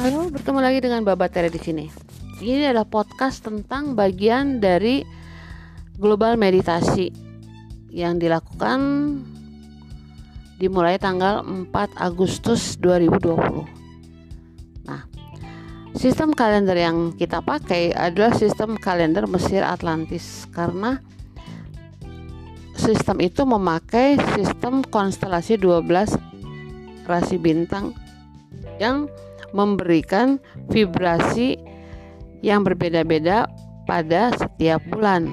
Halo, bertemu lagi dengan Baba Tere di sini. Ini adalah podcast tentang bagian dari global meditasi yang dilakukan dimulai tanggal 4 Agustus 2020. Nah, sistem kalender yang kita pakai adalah sistem kalender Mesir Atlantis karena sistem itu memakai sistem konstelasi 12 rasi bintang yang memberikan vibrasi yang berbeda-beda pada setiap bulan.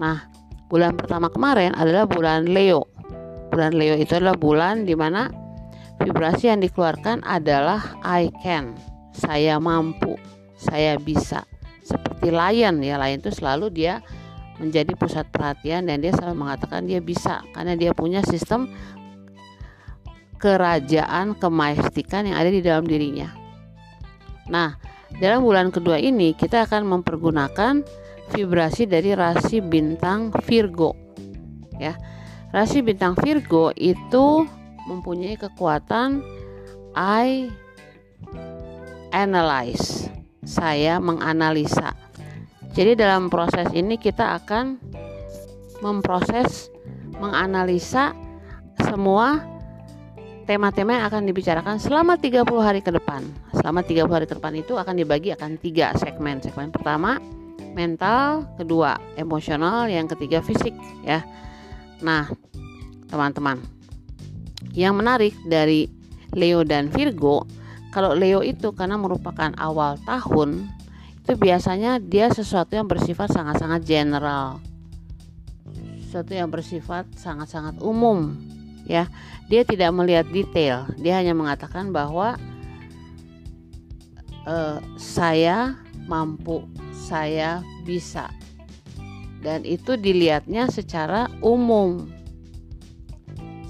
Nah, bulan pertama kemarin adalah bulan Leo. Bulan Leo itu adalah bulan di mana vibrasi yang dikeluarkan adalah I can. Saya mampu, saya bisa. Seperti lion ya, lion itu selalu dia menjadi pusat perhatian dan dia selalu mengatakan dia bisa karena dia punya sistem kerajaan kemajestikan yang ada di dalam dirinya. Nah, dalam bulan kedua ini kita akan mempergunakan vibrasi dari rasi bintang Virgo. Ya. Rasi bintang Virgo itu mempunyai kekuatan I analyze. Saya menganalisa. Jadi dalam proses ini kita akan memproses menganalisa semua tema-tema yang akan dibicarakan selama 30 hari ke depan. Selama 30 hari ke depan itu akan dibagi akan tiga segmen. Segmen pertama mental, kedua emosional, yang ketiga fisik ya. Nah, teman-teman. Yang menarik dari Leo dan Virgo, kalau Leo itu karena merupakan awal tahun, itu biasanya dia sesuatu yang bersifat sangat-sangat general. Sesuatu yang bersifat sangat-sangat umum ya dia tidak melihat detail. Dia hanya mengatakan bahwa e, saya mampu saya bisa. Dan itu dilihatnya secara umum.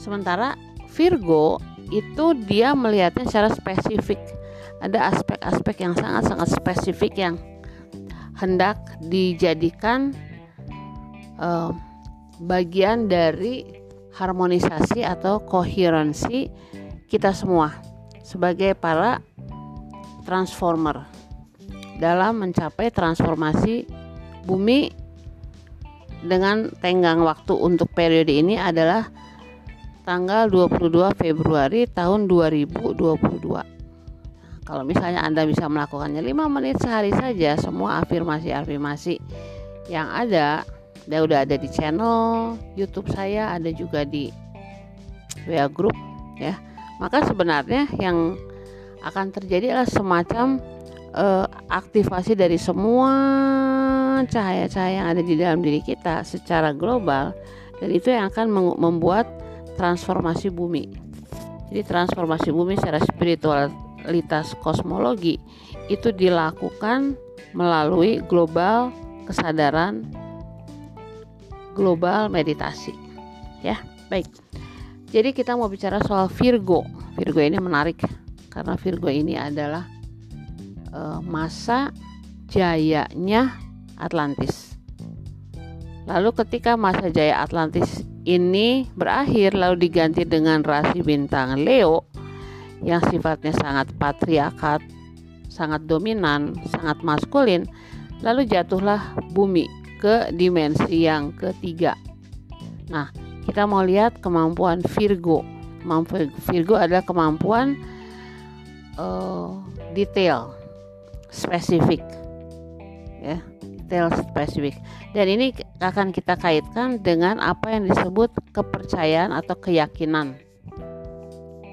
Sementara Virgo itu dia melihatnya secara spesifik. Ada aspek-aspek yang sangat-sangat spesifik yang hendak dijadikan uh, bagian dari harmonisasi atau koherensi kita semua sebagai para transformer dalam mencapai transformasi bumi dengan tenggang waktu untuk periode ini adalah tanggal 22 Februari tahun 2022 kalau misalnya Anda bisa melakukannya 5 menit sehari saja semua afirmasi-afirmasi yang ada dia udah ada di channel YouTube saya, ada juga di WA group ya. Maka sebenarnya yang akan terjadi adalah semacam uh, aktivasi dari semua cahaya-cahaya yang ada di dalam diri kita secara global dan itu yang akan membuat transformasi bumi. Jadi transformasi bumi secara spiritualitas kosmologi itu dilakukan melalui global kesadaran global meditasi. Ya, baik. Jadi kita mau bicara soal Virgo. Virgo ini menarik karena Virgo ini adalah uh, masa jayanya Atlantis. Lalu ketika masa jaya Atlantis ini berakhir lalu diganti dengan rasi bintang Leo yang sifatnya sangat patriarkat, sangat dominan, sangat maskulin, lalu jatuhlah bumi ke dimensi yang ketiga. Nah, kita mau lihat kemampuan Virgo. Kemampuan Virgo adalah kemampuan uh, detail, spesifik, ya, detail spesifik. Dan ini akan kita kaitkan dengan apa yang disebut kepercayaan atau keyakinan.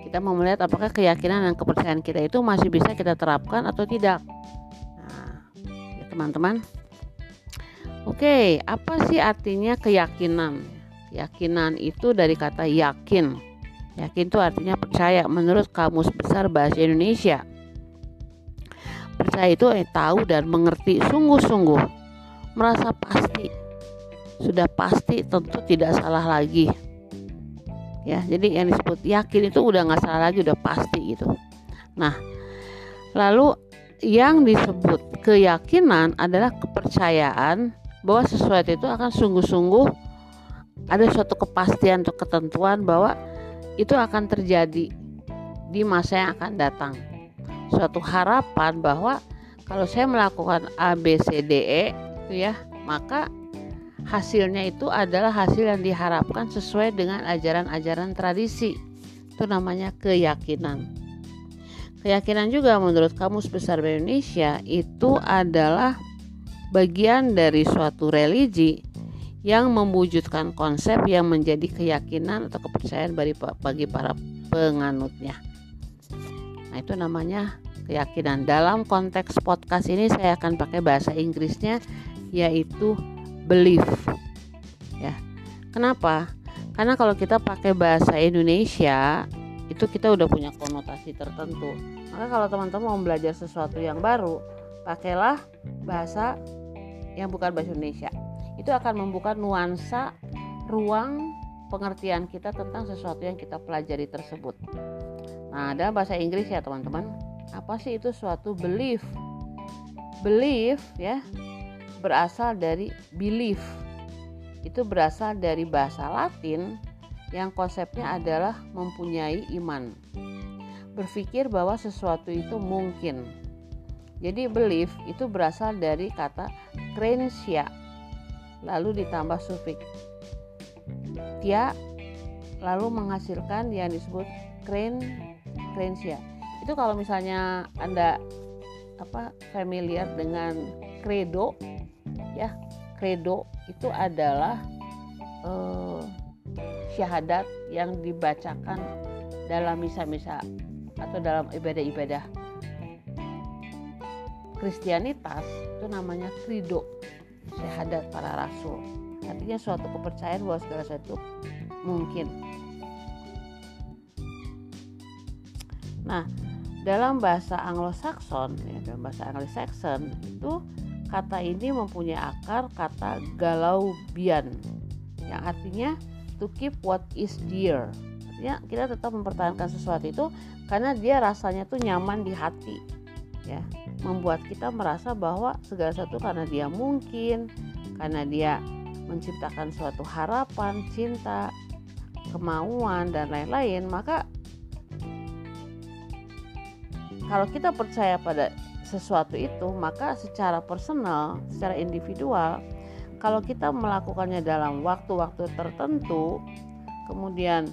Kita mau melihat apakah keyakinan dan kepercayaan kita itu masih bisa kita terapkan atau tidak. Nah, ya teman-teman. Oke, apa sih artinya keyakinan? Keyakinan itu dari kata yakin. Yakin itu artinya percaya menurut Kamus Besar Bahasa Indonesia. Percaya itu eh, tahu dan mengerti sungguh-sungguh, merasa pasti. Sudah pasti tentu tidak salah lagi. Ya, jadi yang disebut yakin itu udah nggak salah lagi, udah pasti gitu. Nah, lalu yang disebut keyakinan adalah kepercayaan bahwa sesuatu itu akan sungguh-sungguh ada suatu kepastian atau ketentuan bahwa itu akan terjadi di masa yang akan datang. suatu harapan bahwa kalau saya melakukan A B C D E itu ya maka hasilnya itu adalah hasil yang diharapkan sesuai dengan ajaran-ajaran tradisi itu namanya keyakinan keyakinan juga menurut Kamus Besar Indonesia itu adalah bagian dari suatu religi yang mewujudkan konsep yang menjadi keyakinan atau kepercayaan bagi para penganutnya. Nah, itu namanya keyakinan. Dalam konteks podcast ini saya akan pakai bahasa Inggrisnya yaitu belief. Ya. Kenapa? Karena kalau kita pakai bahasa Indonesia itu kita udah punya konotasi tertentu. Maka kalau teman-teman mau belajar sesuatu yang baru, pakailah bahasa yang bukan bahasa Indonesia. Itu akan membuka nuansa ruang pengertian kita tentang sesuatu yang kita pelajari tersebut. Nah, dalam bahasa Inggris ya, teman-teman, apa sih itu suatu belief? Belief ya berasal dari belief. Itu berasal dari bahasa Latin yang konsepnya adalah mempunyai iman. Berpikir bahwa sesuatu itu mungkin jadi belief itu berasal dari kata krensia lalu ditambah sufik tia lalu menghasilkan yang disebut kren krensia itu kalau misalnya anda apa familiar dengan credo ya credo itu adalah eh, syahadat yang dibacakan dalam misa-misa atau dalam ibadah-ibadah Kristianitas itu namanya credo syahadat para rasul. Artinya suatu kepercayaan bahwa segala sesuatu mungkin. Nah dalam bahasa Anglo-Saxon ya dalam bahasa Anglo-Saxon itu kata ini mempunyai akar kata galaubian yang artinya to keep what is dear. Artinya kita tetap mempertahankan sesuatu itu karena dia rasanya tuh nyaman di hati ya membuat kita merasa bahwa segala sesuatu karena dia mungkin karena dia menciptakan suatu harapan cinta kemauan dan lain-lain maka kalau kita percaya pada sesuatu itu maka secara personal secara individual kalau kita melakukannya dalam waktu-waktu tertentu kemudian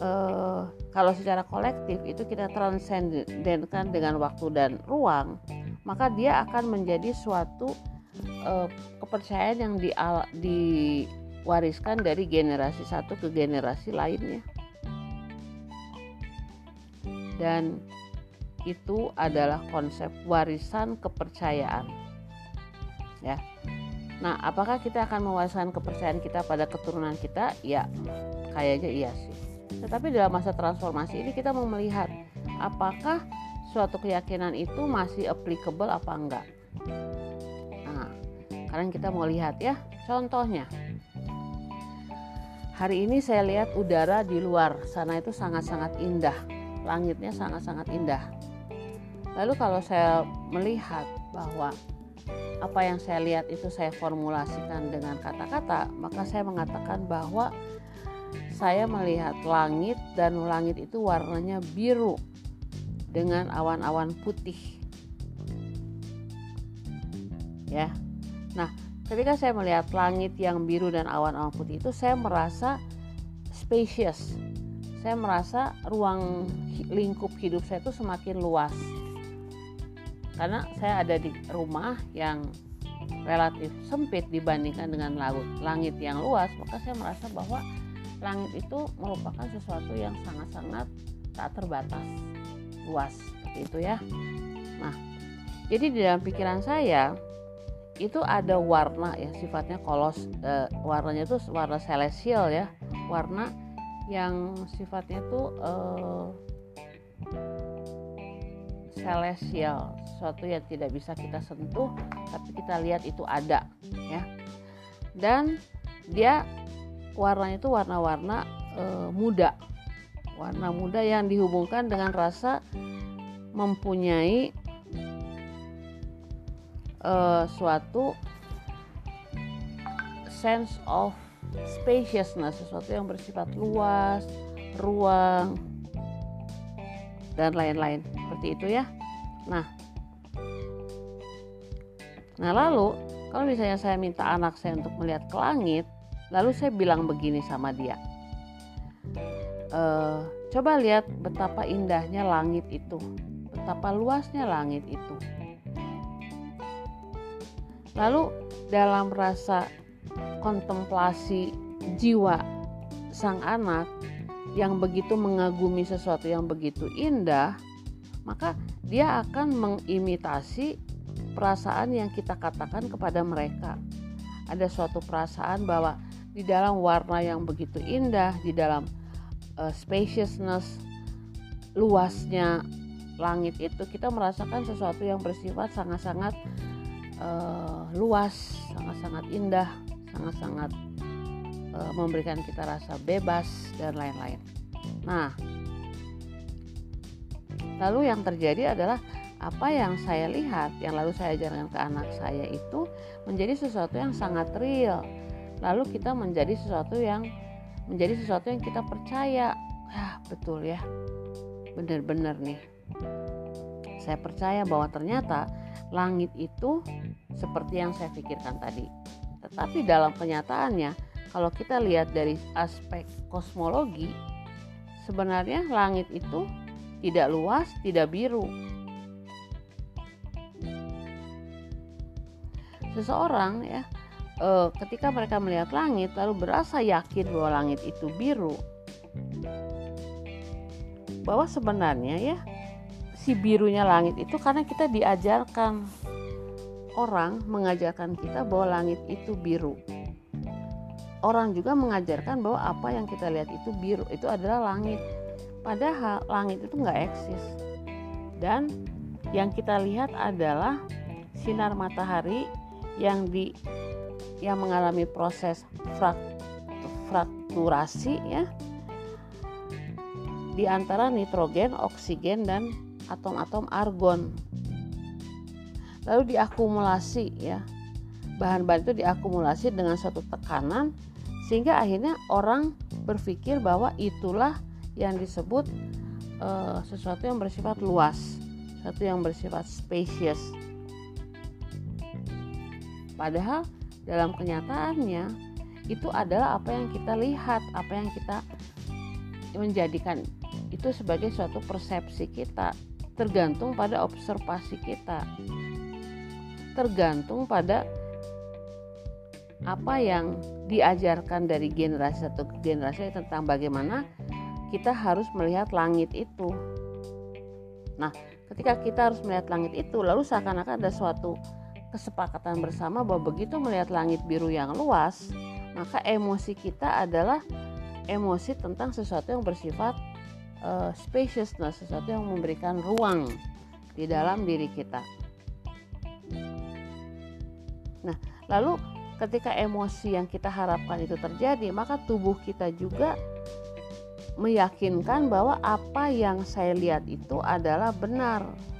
eh, kalau secara kolektif itu kita transendenkan dengan waktu dan ruang maka dia akan menjadi suatu eh, kepercayaan yang di, diwariskan dari generasi satu ke generasi lainnya dan itu adalah konsep warisan kepercayaan. Ya. Nah, apakah kita akan mewariskan kepercayaan kita pada keturunan kita? Ya, kayaknya iya sih. Tetapi dalam masa transformasi ini kita mau melihat apakah suatu keyakinan itu masih applicable apa enggak. Nah, sekarang kita mau lihat ya, contohnya. Hari ini saya lihat udara di luar sana itu sangat-sangat indah. Langitnya sangat-sangat indah Lalu kalau saya melihat bahwa apa yang saya lihat itu saya formulasikan dengan kata-kata, maka saya mengatakan bahwa saya melihat langit dan langit itu warnanya biru dengan awan-awan putih. Ya. Nah, ketika saya melihat langit yang biru dan awan-awan putih itu saya merasa spacious. Saya merasa ruang lingkup hidup saya itu semakin luas karena saya ada di rumah yang relatif sempit dibandingkan dengan laut langit yang luas maka saya merasa bahwa langit itu merupakan sesuatu yang sangat-sangat tak terbatas luas seperti itu ya. Nah jadi di dalam pikiran saya itu ada warna ya sifatnya kolos eh, warnanya itu warna celestial ya. Warna yang sifatnya tuh eh, celestial sesuatu yang tidak bisa kita sentuh tapi kita lihat itu ada ya. Dan dia warnanya itu warna-warna e, muda. Warna muda yang dihubungkan dengan rasa mempunyai e, suatu sense of spaciousness sesuatu yang bersifat luas ruang dan lain-lain. Seperti itu ya. Nah. Nah lalu kalau misalnya saya minta anak saya untuk melihat ke langit lalu saya bilang begini sama dia. E, coba lihat betapa indahnya langit itu. Betapa luasnya langit itu. Lalu dalam rasa kontemplasi jiwa sang anak yang begitu mengagumi sesuatu yang begitu indah, maka dia akan mengimitasi perasaan yang kita katakan kepada mereka. Ada suatu perasaan bahwa di dalam warna yang begitu indah, di dalam uh, spaciousness, luasnya langit itu kita merasakan sesuatu yang bersifat sangat-sangat uh, luas, sangat-sangat indah, sangat-sangat uh, memberikan kita rasa bebas dan lain-lain. Nah, lalu yang terjadi adalah apa yang saya lihat, yang lalu saya ajarkan ke anak saya itu menjadi sesuatu yang sangat real. Lalu kita menjadi sesuatu yang menjadi sesuatu yang kita percaya. Ah, betul ya. Benar-benar nih. Saya percaya bahwa ternyata langit itu seperti yang saya pikirkan tadi. Tetapi dalam kenyataannya kalau kita lihat dari aspek kosmologi, sebenarnya langit itu tidak luas, tidak biru. Seseorang ya, e, ketika mereka melihat langit lalu berasa yakin bahwa langit itu biru, bahwa sebenarnya ya si birunya langit itu karena kita diajarkan. Orang mengajarkan kita bahwa langit itu biru. Orang juga mengajarkan bahwa apa yang kita lihat itu biru itu adalah langit. Padahal langit itu nggak eksis. Dan yang kita lihat adalah sinar matahari yang di yang mengalami proses frak, frakturasi ya di antara nitrogen, oksigen dan atom-atom argon. Lalu diakumulasi ya. Bahan-bahan itu diakumulasi dengan suatu tekanan sehingga akhirnya orang berpikir bahwa itulah yang disebut uh, sesuatu yang bersifat luas, sesuatu yang bersifat spacious. Padahal dalam kenyataannya itu adalah apa yang kita lihat, apa yang kita menjadikan itu sebagai suatu persepsi kita, tergantung pada observasi kita, tergantung pada apa yang diajarkan dari generasi satu ke generasi tentang bagaimana kita harus melihat langit itu. Nah, ketika kita harus melihat langit itu, lalu seakan-akan ada suatu kesepakatan bersama bahwa begitu melihat langit biru yang luas, maka emosi kita adalah emosi tentang sesuatu yang bersifat uh, spaciousness, sesuatu yang memberikan ruang di dalam diri kita. Nah, lalu ketika emosi yang kita harapkan itu terjadi, maka tubuh kita juga meyakinkan bahwa apa yang saya lihat itu adalah benar.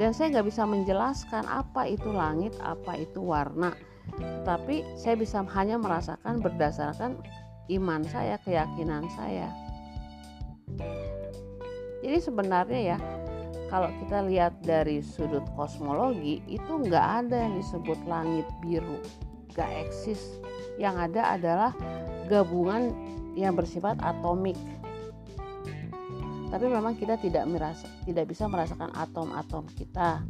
Dan saya nggak bisa menjelaskan apa itu langit, apa itu warna. Tetapi saya bisa hanya merasakan berdasarkan iman saya, keyakinan saya. Jadi sebenarnya ya, kalau kita lihat dari sudut kosmologi itu nggak ada yang disebut langit biru gak eksis yang ada adalah gabungan yang bersifat atomik tapi memang kita tidak merasa tidak bisa merasakan atom-atom kita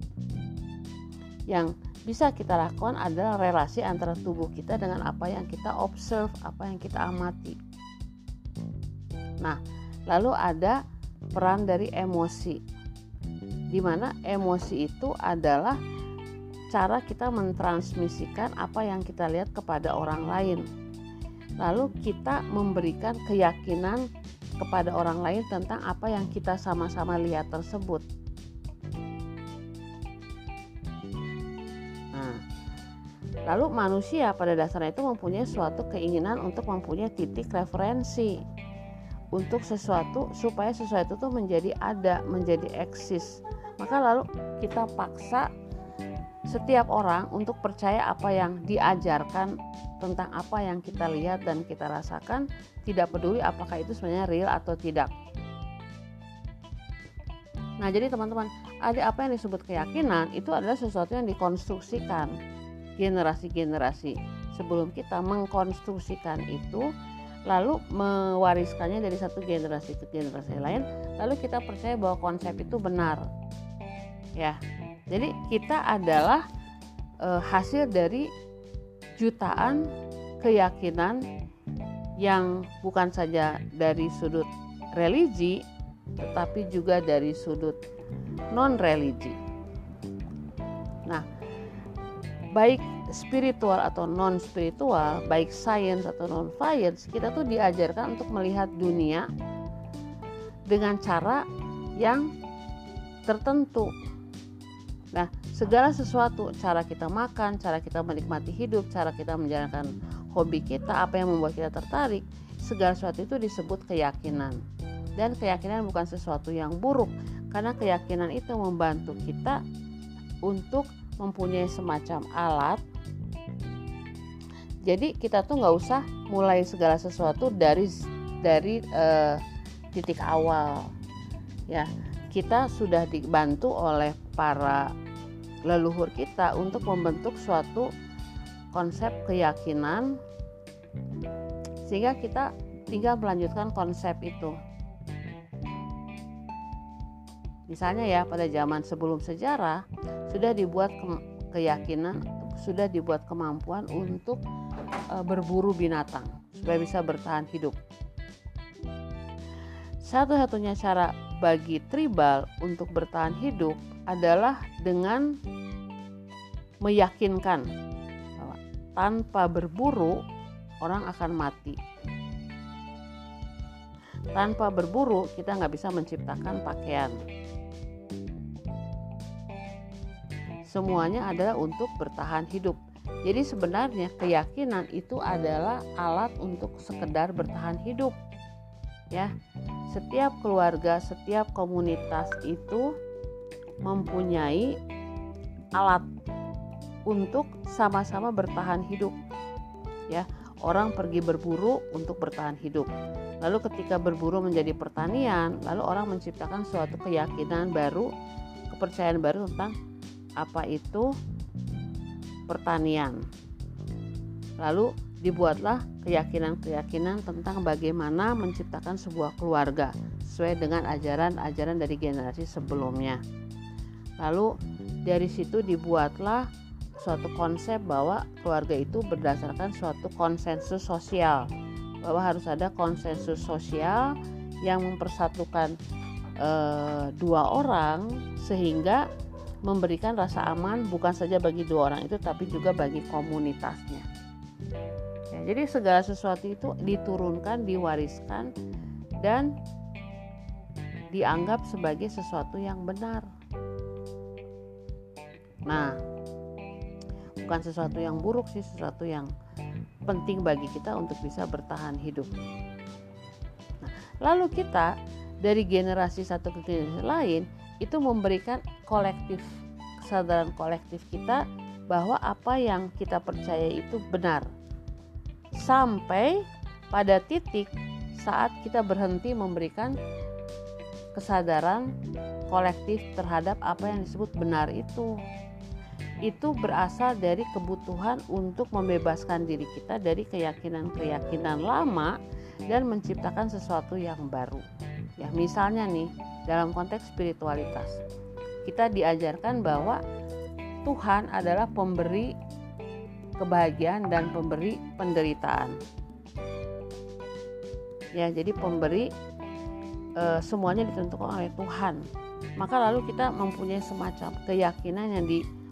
yang bisa kita lakukan adalah relasi antara tubuh kita dengan apa yang kita observe, apa yang kita amati. Nah, lalu ada peran dari emosi. Di mana emosi itu adalah cara kita mentransmisikan apa yang kita lihat kepada orang lain. Lalu kita memberikan keyakinan kepada orang lain tentang apa yang kita sama-sama lihat tersebut. Nah, lalu manusia pada dasarnya itu mempunyai suatu keinginan untuk mempunyai titik referensi untuk sesuatu supaya sesuatu itu menjadi ada, menjadi eksis. Maka lalu kita paksa setiap orang untuk percaya apa yang diajarkan tentang apa yang kita lihat dan kita rasakan tidak peduli apakah itu sebenarnya real atau tidak. Nah, jadi teman-teman, ada apa yang disebut keyakinan itu adalah sesuatu yang dikonstruksikan. Generasi-generasi sebelum kita mengkonstruksikan itu lalu mewariskannya dari satu generasi ke generasi lain lalu kita percaya bahwa konsep itu benar. Ya jadi kita adalah e, hasil dari jutaan keyakinan yang bukan saja dari sudut religi tetapi juga dari sudut non religi nah baik spiritual atau non spiritual, baik science atau non science, kita tuh diajarkan untuk melihat dunia dengan cara yang tertentu. Nah, segala sesuatu, cara kita makan, cara kita menikmati hidup, cara kita menjalankan hobi kita, apa yang membuat kita tertarik, segala sesuatu itu disebut keyakinan. Dan keyakinan bukan sesuatu yang buruk, karena keyakinan itu membantu kita untuk mempunyai semacam alat jadi kita tuh nggak usah mulai segala sesuatu dari dari uh, titik awal ya kita sudah dibantu oleh para leluhur kita untuk membentuk suatu konsep keyakinan sehingga kita tinggal melanjutkan konsep itu misalnya ya pada zaman sebelum sejarah sudah dibuat ke keyakinan sudah dibuat kemampuan untuk uh, berburu binatang supaya bisa bertahan hidup. Satu-satunya cara bagi tribal untuk bertahan hidup adalah dengan meyakinkan tanpa berburu orang akan mati. Tanpa berburu kita nggak bisa menciptakan pakaian. Semuanya adalah untuk bertahan hidup jadi sebenarnya keyakinan itu adalah alat untuk sekedar bertahan hidup. Ya. Setiap keluarga, setiap komunitas itu mempunyai alat untuk sama-sama bertahan hidup. Ya, orang pergi berburu untuk bertahan hidup. Lalu ketika berburu menjadi pertanian, lalu orang menciptakan suatu keyakinan baru, kepercayaan baru tentang apa itu pertanian. Lalu dibuatlah keyakinan-keyakinan tentang bagaimana menciptakan sebuah keluarga sesuai dengan ajaran-ajaran dari generasi sebelumnya. Lalu dari situ dibuatlah suatu konsep bahwa keluarga itu berdasarkan suatu konsensus sosial bahwa harus ada konsensus sosial yang mempersatukan e, dua orang sehingga memberikan rasa aman bukan saja bagi dua orang itu tapi juga bagi komunitasnya. Ya, jadi segala sesuatu itu diturunkan, diwariskan dan dianggap sebagai sesuatu yang benar. Nah, bukan sesuatu yang buruk sih, sesuatu yang penting bagi kita untuk bisa bertahan hidup. Nah, lalu kita dari generasi satu ke generasi lain itu memberikan kolektif kesadaran kolektif kita bahwa apa yang kita percaya itu benar sampai pada titik saat kita berhenti memberikan kesadaran kolektif terhadap apa yang disebut benar itu itu berasal dari kebutuhan untuk membebaskan diri kita dari keyakinan-keyakinan lama dan menciptakan sesuatu yang baru. Ya, misalnya nih, dalam konteks spiritualitas. Kita diajarkan bahwa Tuhan adalah pemberi kebahagiaan dan pemberi penderitaan. Ya, jadi pemberi e, semuanya ditentukan oleh Tuhan. Maka lalu kita mempunyai semacam keyakinan yang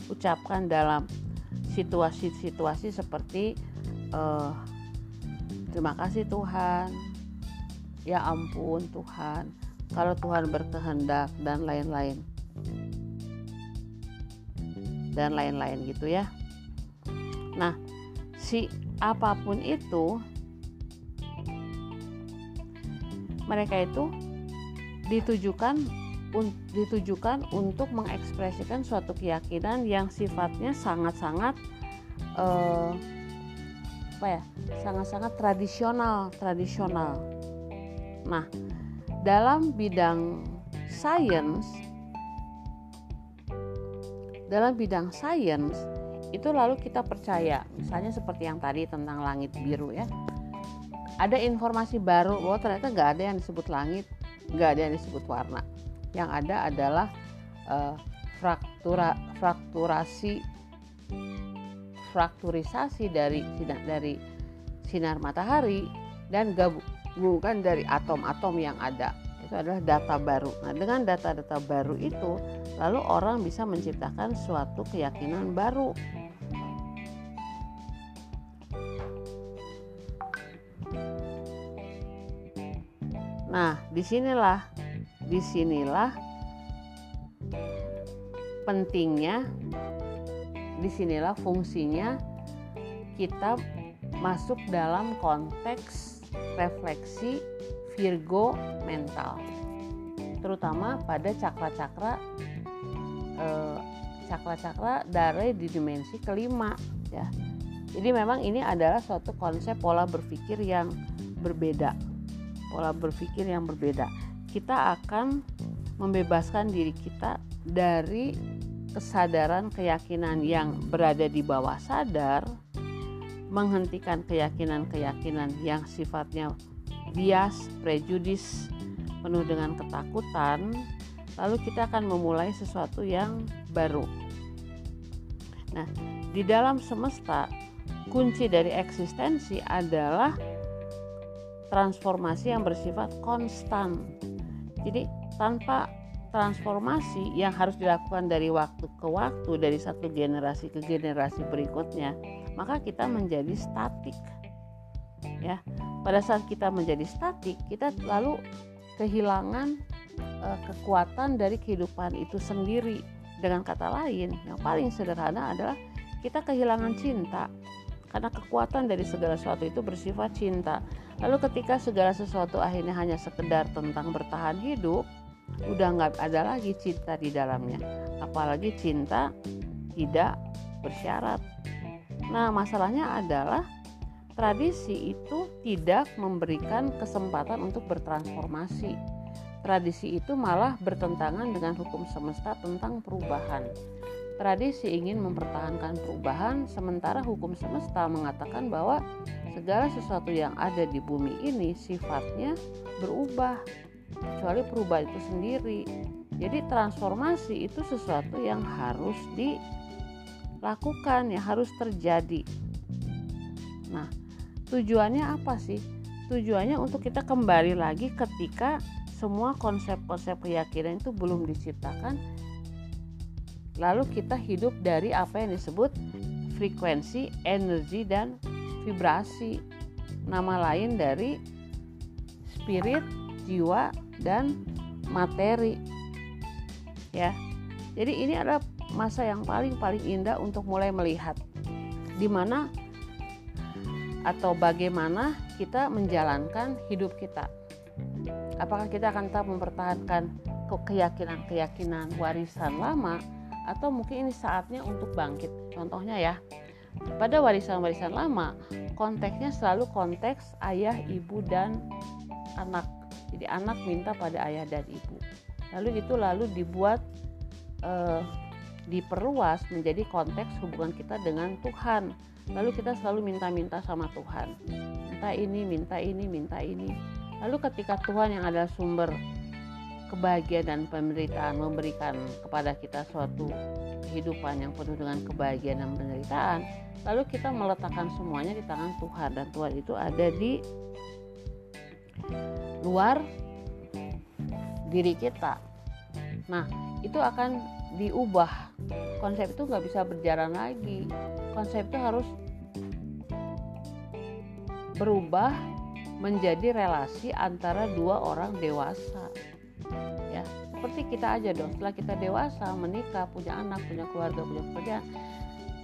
diucapkan dalam situasi-situasi seperti e, terima kasih Tuhan, ya ampun Tuhan, kalau Tuhan berkehendak dan lain-lain. Dan lain-lain gitu ya. Nah si apa pun itu mereka itu ditujukan ditujukan untuk mengekspresikan suatu keyakinan yang sifatnya sangat-sangat eh, apa ya sangat-sangat tradisional tradisional. Nah dalam bidang sains dalam bidang sains itu lalu kita percaya misalnya seperti yang tadi tentang langit biru ya ada informasi baru bahwa ternyata nggak ada yang disebut langit nggak ada yang disebut warna yang ada adalah uh, fraktura frakturasi frakturisasi dari sinar dari sinar matahari dan gabungan dari atom-atom yang ada itu adalah data baru. Nah, dengan data-data baru itu, lalu orang bisa menciptakan suatu keyakinan baru. Nah, di sinilah, di sinilah pentingnya, di sinilah fungsinya kita masuk dalam konteks refleksi Virgo mental, terutama pada cakra-cakra eh, cakra-cakra dari di dimensi kelima ya. Jadi memang ini adalah suatu konsep pola berpikir yang berbeda, pola berpikir yang berbeda. Kita akan membebaskan diri kita dari kesadaran keyakinan yang berada di bawah sadar, menghentikan keyakinan-keyakinan yang sifatnya bias, prejudis, penuh dengan ketakutan, lalu kita akan memulai sesuatu yang baru. Nah, di dalam semesta, kunci dari eksistensi adalah transformasi yang bersifat konstan. Jadi, tanpa transformasi yang harus dilakukan dari waktu ke waktu, dari satu generasi ke generasi berikutnya, maka kita menjadi statik. Ya, pada saat kita menjadi statik kita lalu kehilangan uh, kekuatan dari kehidupan itu sendiri. Dengan kata lain yang paling sederhana adalah kita kehilangan cinta. Karena kekuatan dari segala sesuatu itu bersifat cinta lalu ketika segala sesuatu akhirnya hanya sekedar tentang bertahan hidup udah nggak ada lagi cinta di dalamnya apalagi cinta tidak bersyarat nah masalahnya adalah tradisi itu tidak memberikan kesempatan untuk bertransformasi. Tradisi itu malah bertentangan dengan hukum semesta tentang perubahan. Tradisi ingin mempertahankan perubahan, sementara hukum semesta mengatakan bahwa segala sesuatu yang ada di bumi ini sifatnya berubah, kecuali perubahan itu sendiri. Jadi, transformasi itu sesuatu yang harus dilakukan, yang harus terjadi. Nah, tujuannya apa sih tujuannya untuk kita kembali lagi ketika semua konsep-konsep keyakinan itu belum diciptakan lalu kita hidup dari apa yang disebut frekuensi, energi dan vibrasi. Nama lain dari spirit, jiwa dan materi. Ya. Jadi ini adalah masa yang paling paling indah untuk mulai melihat. Di mana atau bagaimana kita menjalankan hidup kita. Apakah kita akan tetap mempertahankan keyakinan-keyakinan warisan lama atau mungkin ini saatnya untuk bangkit. Contohnya ya, pada warisan-warisan lama konteksnya selalu konteks ayah, ibu dan anak. Jadi anak minta pada ayah dan ibu. Lalu itu lalu dibuat eh, diperluas menjadi konteks hubungan kita dengan Tuhan lalu kita selalu minta-minta sama Tuhan minta ini minta ini minta ini lalu ketika Tuhan yang adalah sumber kebahagiaan dan penderitaan memberikan kepada kita suatu kehidupan yang penuh dengan kebahagiaan dan penderitaan. Lalu kita meletakkan semuanya di tangan Tuhan dan Tuhan itu ada di luar diri kita. Nah itu akan diubah. Konsep itu nggak bisa berjalan lagi. Konsep itu harus berubah menjadi relasi antara dua orang dewasa ya seperti kita aja dong. Setelah kita dewasa menikah punya anak punya keluarga punya pekerjaan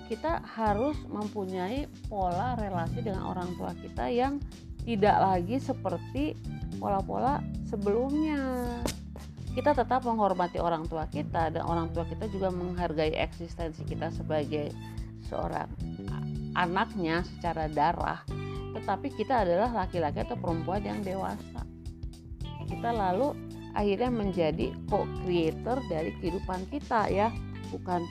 kita harus mempunyai pola relasi dengan orang tua kita yang tidak lagi seperti pola-pola sebelumnya. Kita tetap menghormati orang tua kita dan orang tua kita juga menghargai eksistensi kita sebagai seorang anaknya secara darah. Tetapi kita adalah laki-laki atau perempuan yang dewasa. Kita lalu akhirnya menjadi co-creator dari kehidupan kita ya. Bukan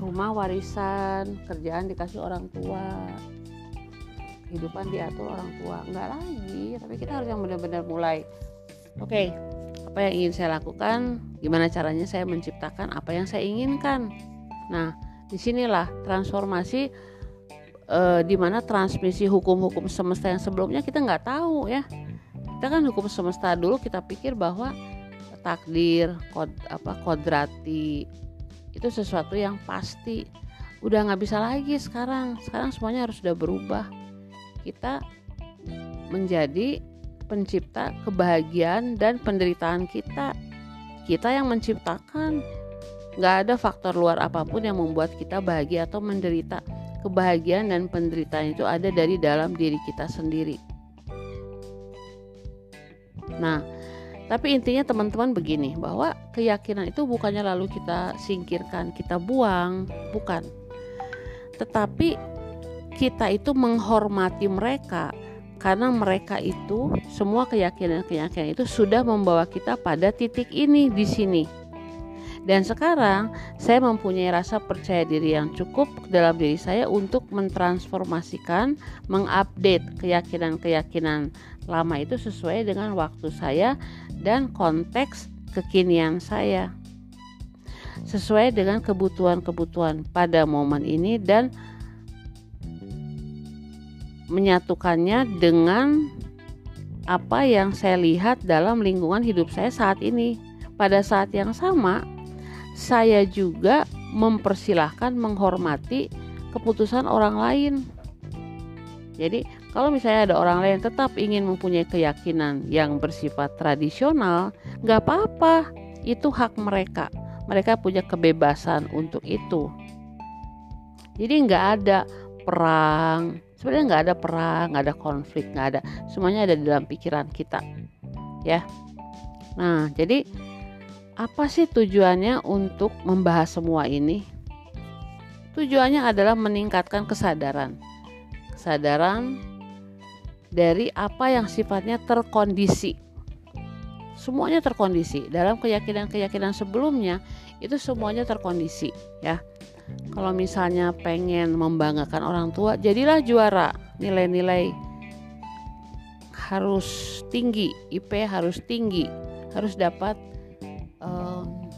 rumah warisan kerjaan dikasih orang tua. Kehidupan diatur orang tua. Enggak lagi tapi kita harus yang benar-benar mulai. Oke okay, apa yang ingin saya lakukan? Gimana caranya saya menciptakan apa yang saya inginkan? Nah di sinilah transformasi uh, di mana transmisi hukum-hukum semesta yang sebelumnya kita nggak tahu ya kita kan hukum semesta dulu kita pikir bahwa takdir kod apa kodrati itu sesuatu yang pasti. Udah nggak bisa lagi sekarang. Sekarang semuanya harus sudah berubah. Kita menjadi pencipta kebahagiaan dan penderitaan kita. Kita yang menciptakan. Nggak ada faktor luar apa pun yang membuat kita bahagia atau menderita. Kebahagiaan dan penderitaan itu ada dari dalam diri kita sendiri. Nah, tapi intinya teman-teman begini, bahwa keyakinan itu bukannya lalu kita singkirkan, kita buang, bukan. Tetapi kita itu menghormati mereka karena mereka itu semua keyakinan-keyakinan itu sudah membawa kita pada titik ini di sini. Dan sekarang saya mempunyai rasa percaya diri yang cukup dalam diri saya untuk mentransformasikan, mengupdate keyakinan-keyakinan lama itu sesuai dengan waktu saya dan konteks kekinian saya. Sesuai dengan kebutuhan-kebutuhan pada momen ini dan menyatukannya dengan apa yang saya lihat dalam lingkungan hidup saya saat ini. Pada saat yang sama, saya juga mempersilahkan menghormati keputusan orang lain. Jadi, kalau misalnya ada orang lain tetap ingin mempunyai keyakinan yang bersifat tradisional, nggak apa-apa, itu hak mereka. Mereka punya kebebasan untuk itu. Jadi nggak ada perang, sebenarnya nggak ada perang, nggak ada konflik, nggak ada. Semuanya ada dalam pikiran kita, ya. Nah, jadi apa sih tujuannya untuk membahas semua ini? Tujuannya adalah meningkatkan kesadaran. Kesadaran dari apa yang sifatnya terkondisi. Semuanya terkondisi. Dalam keyakinan-keyakinan sebelumnya itu semuanya terkondisi, ya. Kalau misalnya pengen membanggakan orang tua, jadilah juara. Nilai-nilai harus tinggi, IP harus tinggi, harus dapat um,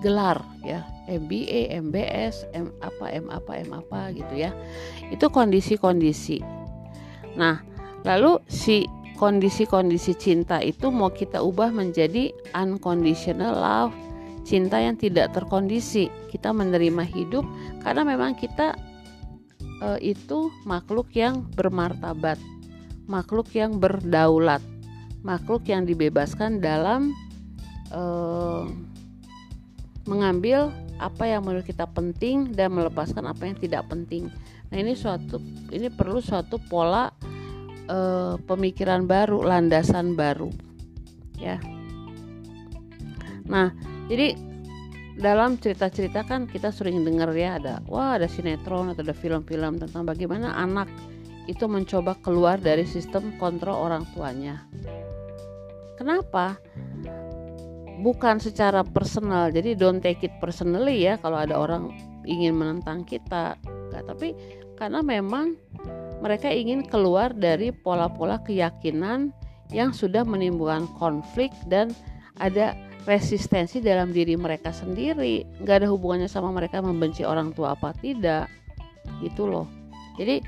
gelar ya MBA, MBS, M apa, M apa, M apa gitu ya. Itu kondisi-kondisi. Nah, lalu si kondisi-kondisi cinta itu mau kita ubah menjadi unconditional love, cinta yang tidak terkondisi. Kita menerima hidup karena memang kita e, itu makhluk yang bermartabat, makhluk yang berdaulat, makhluk yang dibebaskan dalam uh, mengambil apa yang menurut kita penting dan melepaskan apa yang tidak penting. Nah ini suatu ini perlu suatu pola uh, pemikiran baru, landasan baru, ya. Nah jadi dalam cerita-cerita kan kita sering dengar ya ada wah ada sinetron atau ada film-film tentang bagaimana anak itu mencoba keluar dari sistem kontrol orang tuanya. Kenapa? bukan secara personal jadi don't take it personally ya kalau ada orang ingin menentang kita Gak, tapi karena memang mereka ingin keluar dari pola-pola keyakinan yang sudah menimbulkan konflik dan ada resistensi dalam diri mereka sendiri. Nggak ada hubungannya sama mereka membenci orang tua apa tidak. Gitu loh. Jadi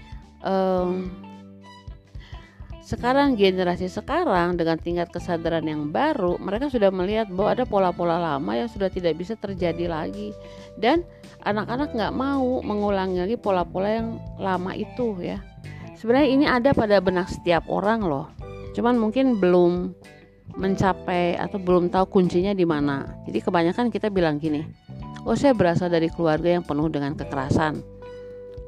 um, sekarang generasi sekarang dengan tingkat kesadaran yang baru mereka sudah melihat bahwa ada pola-pola lama yang sudah tidak bisa terjadi lagi. Dan anak-anak nggak mau mengulangi lagi pola-pola yang lama itu ya. Sebenarnya ini ada pada benak setiap orang loh. Cuman mungkin belum mencapai atau belum tahu kuncinya di mana. Jadi kebanyakan kita bilang gini oh saya berasal dari keluarga yang penuh dengan kekerasan.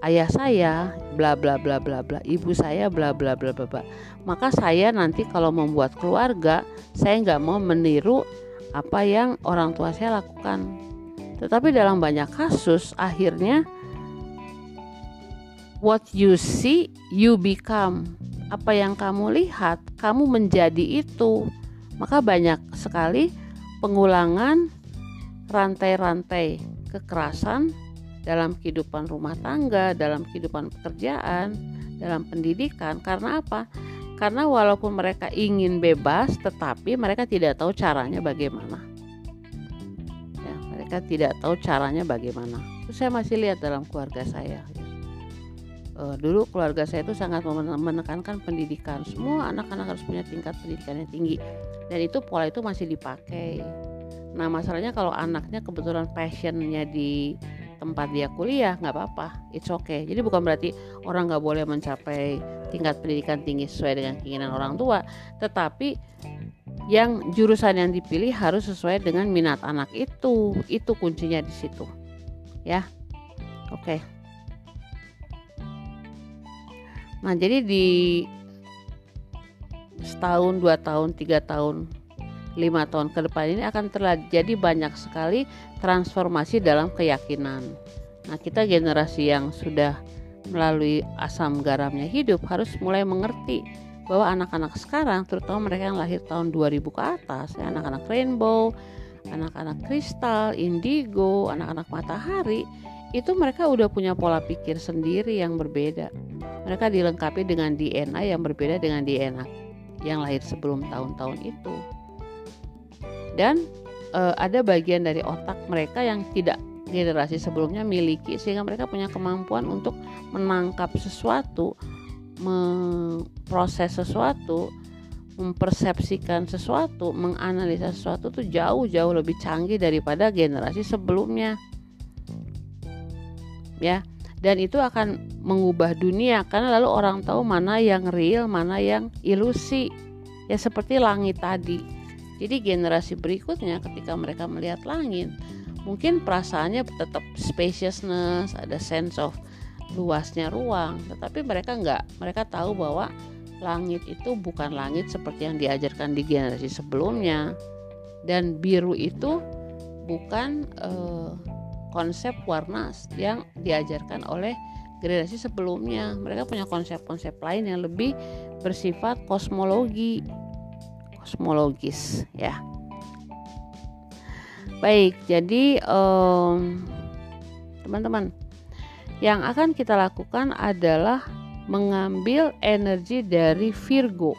Ayah saya bla bla bla bla bla. Ibu saya bla bla bla bla bla. Maka saya nanti kalau membuat keluarga saya nggak mau meniru apa yang orang tua saya lakukan tetapi dalam banyak kasus akhirnya what you see you become apa yang kamu lihat kamu menjadi itu maka banyak sekali pengulangan rantai-rantai kekerasan dalam kehidupan rumah tangga, dalam kehidupan pekerjaan, dalam pendidikan. Karena apa? Karena walaupun mereka ingin bebas, tetapi mereka tidak tahu caranya bagaimana. Mereka tidak tahu caranya bagaimana. Itu saya masih lihat dalam keluarga saya. Uh, dulu keluarga saya itu sangat menekankan pendidikan. Semua anak-anak harus punya tingkat pendidikan yang tinggi, dan itu pola itu masih dipakai. Nah masalahnya kalau anaknya kebetulan passionnya di tempat dia kuliah nggak apa-apa it's okay jadi bukan berarti orang nggak boleh mencapai tingkat pendidikan tinggi sesuai dengan keinginan orang tua tetapi yang jurusan yang dipilih harus sesuai dengan minat anak itu itu kuncinya di situ ya oke okay. nah jadi di setahun dua tahun tiga tahun lima tahun ke depan ini akan terjadi banyak sekali transformasi dalam keyakinan. Nah, kita generasi yang sudah melalui asam garamnya hidup harus mulai mengerti bahwa anak-anak sekarang, terutama mereka yang lahir tahun 2000 ke atas, ya, anak-anak rainbow, anak-anak kristal, indigo, anak-anak matahari, itu mereka udah punya pola pikir sendiri yang berbeda. Mereka dilengkapi dengan DNA yang berbeda dengan DNA yang lahir sebelum tahun-tahun itu dan e, ada bagian dari otak mereka yang tidak generasi sebelumnya miliki sehingga mereka punya kemampuan untuk menangkap sesuatu, memproses sesuatu, mempersepsikan sesuatu, menganalisa sesuatu itu jauh-jauh lebih canggih daripada generasi sebelumnya. Ya, dan itu akan mengubah dunia karena lalu orang tahu mana yang real, mana yang ilusi. Ya seperti langit tadi jadi generasi berikutnya ketika mereka melihat langit, mungkin perasaannya tetap spaciousness, ada sense of luasnya ruang, tetapi mereka enggak. Mereka tahu bahwa langit itu bukan langit seperti yang diajarkan di generasi sebelumnya. Dan biru itu bukan uh, konsep warna yang diajarkan oleh generasi sebelumnya. Mereka punya konsep-konsep lain yang lebih bersifat kosmologi kosmologis ya. Baik, jadi teman-teman, um, yang akan kita lakukan adalah mengambil energi dari Virgo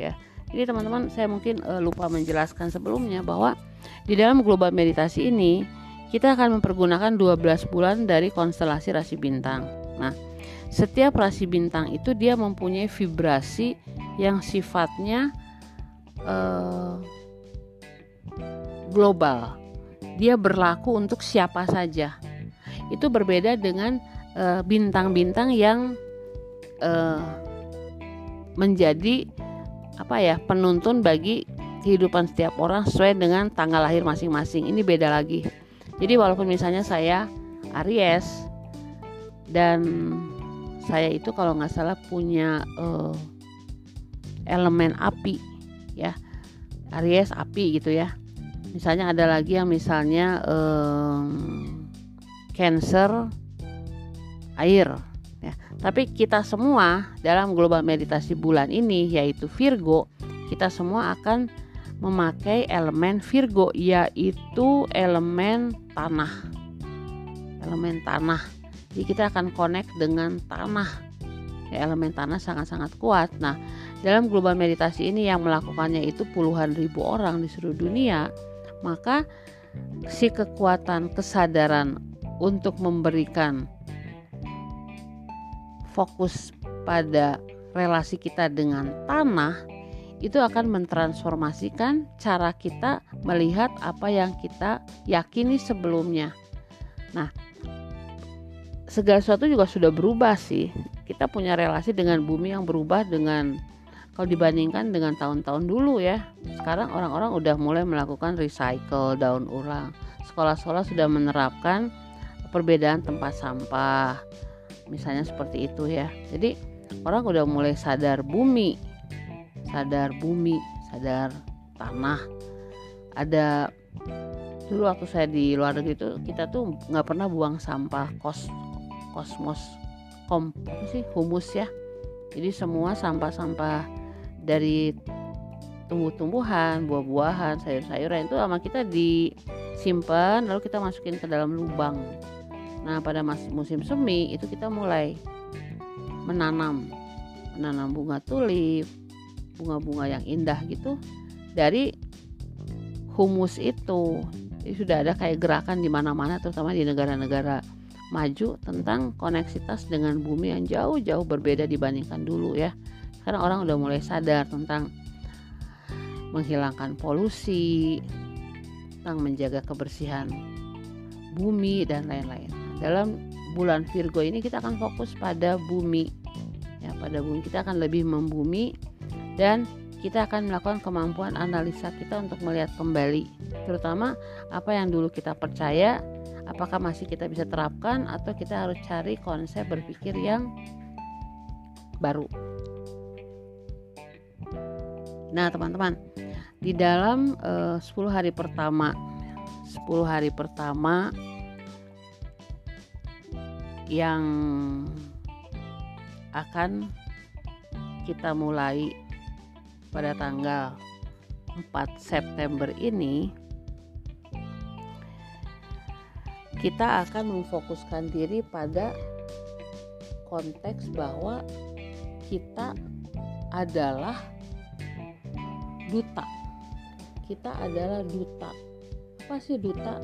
ya. Jadi teman-teman, saya mungkin uh, lupa menjelaskan sebelumnya bahwa di dalam global meditasi ini kita akan mempergunakan 12 bulan dari konstelasi rasi bintang. Nah, setiap rasi bintang itu dia mempunyai vibrasi yang sifatnya uh, global. Dia berlaku untuk siapa saja. Itu berbeda dengan bintang-bintang uh, yang uh, menjadi apa ya penuntun bagi kehidupan setiap orang sesuai dengan tanggal lahir masing-masing. Ini beda lagi. Jadi walaupun misalnya saya Aries dan saya itu kalau nggak salah punya uh, elemen api ya Aries api gitu ya misalnya ada lagi yang misalnya um, Cancer air ya. Tapi kita semua dalam global meditasi bulan ini yaitu Virgo kita semua akan memakai elemen Virgo yaitu elemen tanah. Elemen tanah. Jadi kita akan connect dengan tanah. Ya, elemen tanah sangat-sangat kuat. Nah dalam global meditasi ini yang melakukannya itu puluhan ribu orang di seluruh dunia, maka si kekuatan kesadaran untuk memberikan fokus pada relasi kita dengan tanah itu akan mentransformasikan cara kita melihat apa yang kita yakini sebelumnya. Nah, segala sesuatu juga sudah berubah sih. Kita punya relasi dengan bumi yang berubah dengan kalau dibandingkan dengan tahun-tahun dulu ya sekarang orang-orang udah mulai melakukan recycle daun ulang sekolah-sekolah sudah menerapkan perbedaan tempat sampah misalnya seperti itu ya. Jadi orang udah mulai sadar bumi. Sadar bumi sadar tanah. Ada dulu waktu saya di luar negeri itu kita tuh nggak pernah buang sampah kos kosmos kom sih humus ya. Jadi semua sampah-sampah dari tumbuh-tumbuhan, buah-buahan, sayur-sayuran itu sama kita di simpan lalu kita masukin ke dalam lubang nah pada musim semi itu kita mulai menanam menanam bunga tulip bunga-bunga yang indah gitu dari humus itu. Jadi sudah ada kayak gerakan di mana-mana terutama di negara-negara maju tentang koneksitas dengan bumi yang jauh-jauh berbeda dibandingkan dulu ya. Karena orang udah mulai sadar tentang menghilangkan polusi tentang menjaga kebersihan bumi dan lain-lain dalam bulan Virgo ini kita akan fokus pada bumi ya pada bumi kita akan lebih membumi dan kita akan melakukan kemampuan analisa kita untuk melihat kembali terutama apa yang dulu kita percaya apakah masih kita bisa terapkan atau kita harus cari konsep berpikir yang baru. Nah, teman-teman, di dalam eh, 10 hari pertama 10 hari pertama yang akan kita mulai pada tanggal 4 September ini kita akan memfokuskan diri pada konteks bahwa kita adalah duta. Kita adalah duta. Apa sih duta?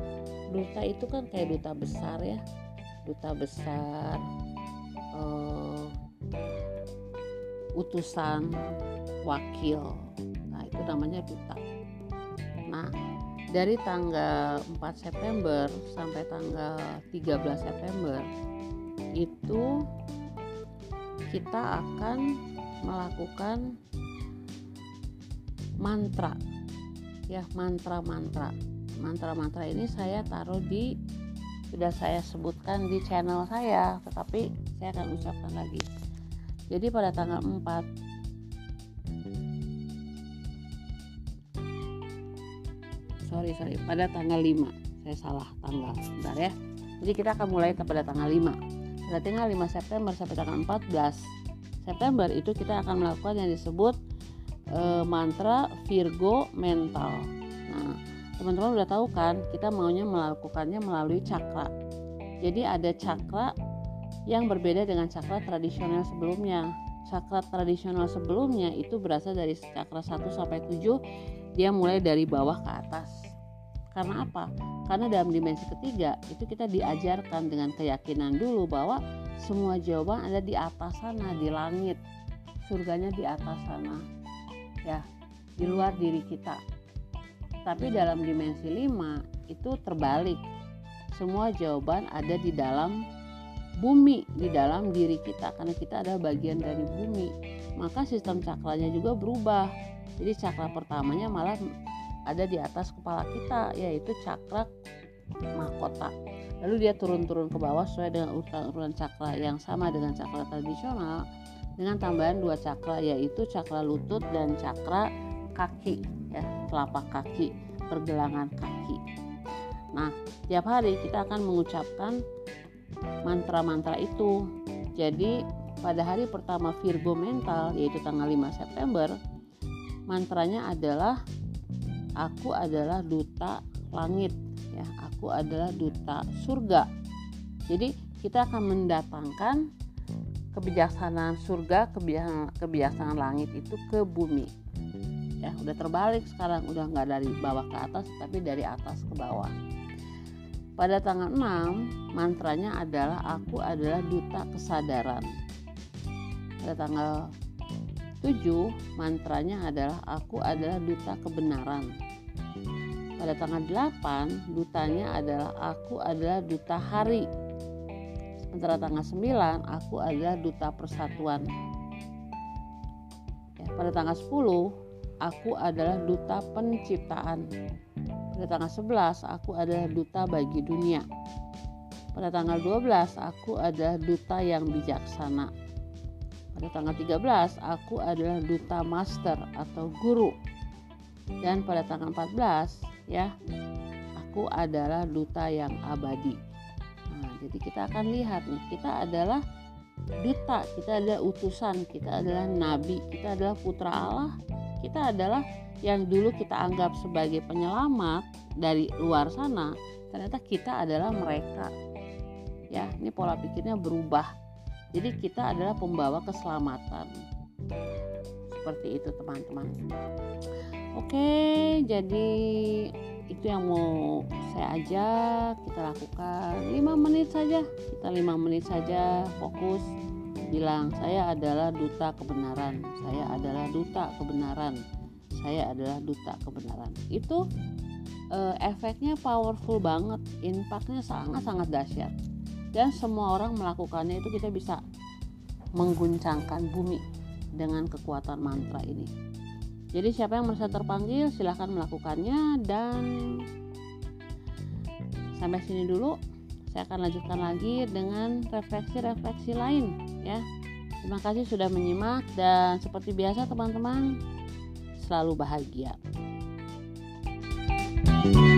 Duta itu kan kayak duta besar ya. Duta besar uh, utusan wakil. Nah, itu namanya duta. Nah, dari tanggal 4 September sampai tanggal 13 September itu kita akan melakukan mantra ya mantra-mantra mantra-mantra ini saya taruh di sudah saya sebutkan di channel saya tetapi saya akan ucapkan lagi. Jadi pada tanggal 4 sorry sorry pada tanggal 5 saya salah tanggal sebentar ya. Jadi kita akan mulai pada tanggal 5 pada tanggal 5 September sampai tanggal 14 September itu kita akan melakukan yang disebut e, mantra Virgo mental teman-teman udah tahu kan kita maunya melakukannya melalui cakra jadi ada cakra yang berbeda dengan cakra tradisional sebelumnya cakra tradisional sebelumnya itu berasal dari cakra 1 sampai 7 dia mulai dari bawah ke atas karena apa? Karena dalam dimensi ketiga itu kita diajarkan dengan keyakinan dulu bahwa semua jawaban ada di atas sana, di langit. Surganya di atas sana. Ya, di luar diri kita. Tapi dalam dimensi lima itu terbalik. Semua jawaban ada di dalam bumi, di dalam diri kita karena kita adalah bagian dari bumi. Maka sistem cakranya juga berubah. Jadi cakra pertamanya malah ada di atas kepala kita yaitu cakra mahkota lalu dia turun-turun ke bawah sesuai dengan urutan cakra yang sama dengan cakra tradisional dengan tambahan dua cakra yaitu cakra lutut dan cakra kaki ya telapak kaki pergelangan kaki. Nah tiap hari kita akan mengucapkan mantra-mantra itu. Jadi pada hari pertama Virgo mental yaitu tanggal 5 September mantranya adalah aku adalah duta langit ya aku adalah duta surga. Jadi kita akan mendatangkan kebijaksanaan surga kebijaksanaan, kebijaksanaan langit itu ke bumi ya udah terbalik sekarang udah nggak dari bawah ke atas tapi dari atas ke bawah pada tanggal 6 mantranya adalah aku adalah duta kesadaran pada tanggal 7 mantranya adalah aku adalah duta kebenaran pada tanggal 8 dutanya adalah aku adalah duta hari. Sementara tanggal 9 aku adalah duta persatuan. Ya, pada tanggal 10 aku adalah duta penciptaan. Pada tanggal 11 aku adalah duta bagi dunia. Pada tanggal 12 aku adalah duta yang bijaksana. Pada tanggal 13 aku adalah duta master atau guru. Dan pada tanggal 14 ya aku adalah duta yang abadi nah, jadi kita akan lihat nih kita adalah duta kita adalah utusan kita adalah nabi kita adalah putra Allah kita adalah yang dulu kita anggap sebagai penyelamat dari luar sana ternyata kita adalah mereka. Ya ini pola pikirnya berubah. Jadi kita adalah pembawa keselamatan. Seperti itu teman-teman. Oke jadi itu yang mau saya ajak kita lakukan 5 menit saja. Kita 5 menit saja fokus bilang saya adalah duta kebenaran. Saya adalah duta kebenaran. Saya adalah duta kebenaran. Itu uh, efeknya powerful banget impactnya sangat sangat dahsyat. Dan semua orang melakukannya itu kita bisa mengguncangkan bumi dengan kekuatan mantra ini. Jadi siapa yang merasa terpanggil silahkan melakukannya. Dan sampai sini dulu saya akan lanjutkan lagi dengan refleksi-refleksi lain ya. Terima kasih sudah menyimak dan seperti biasa teman-teman selalu bahagia. thank you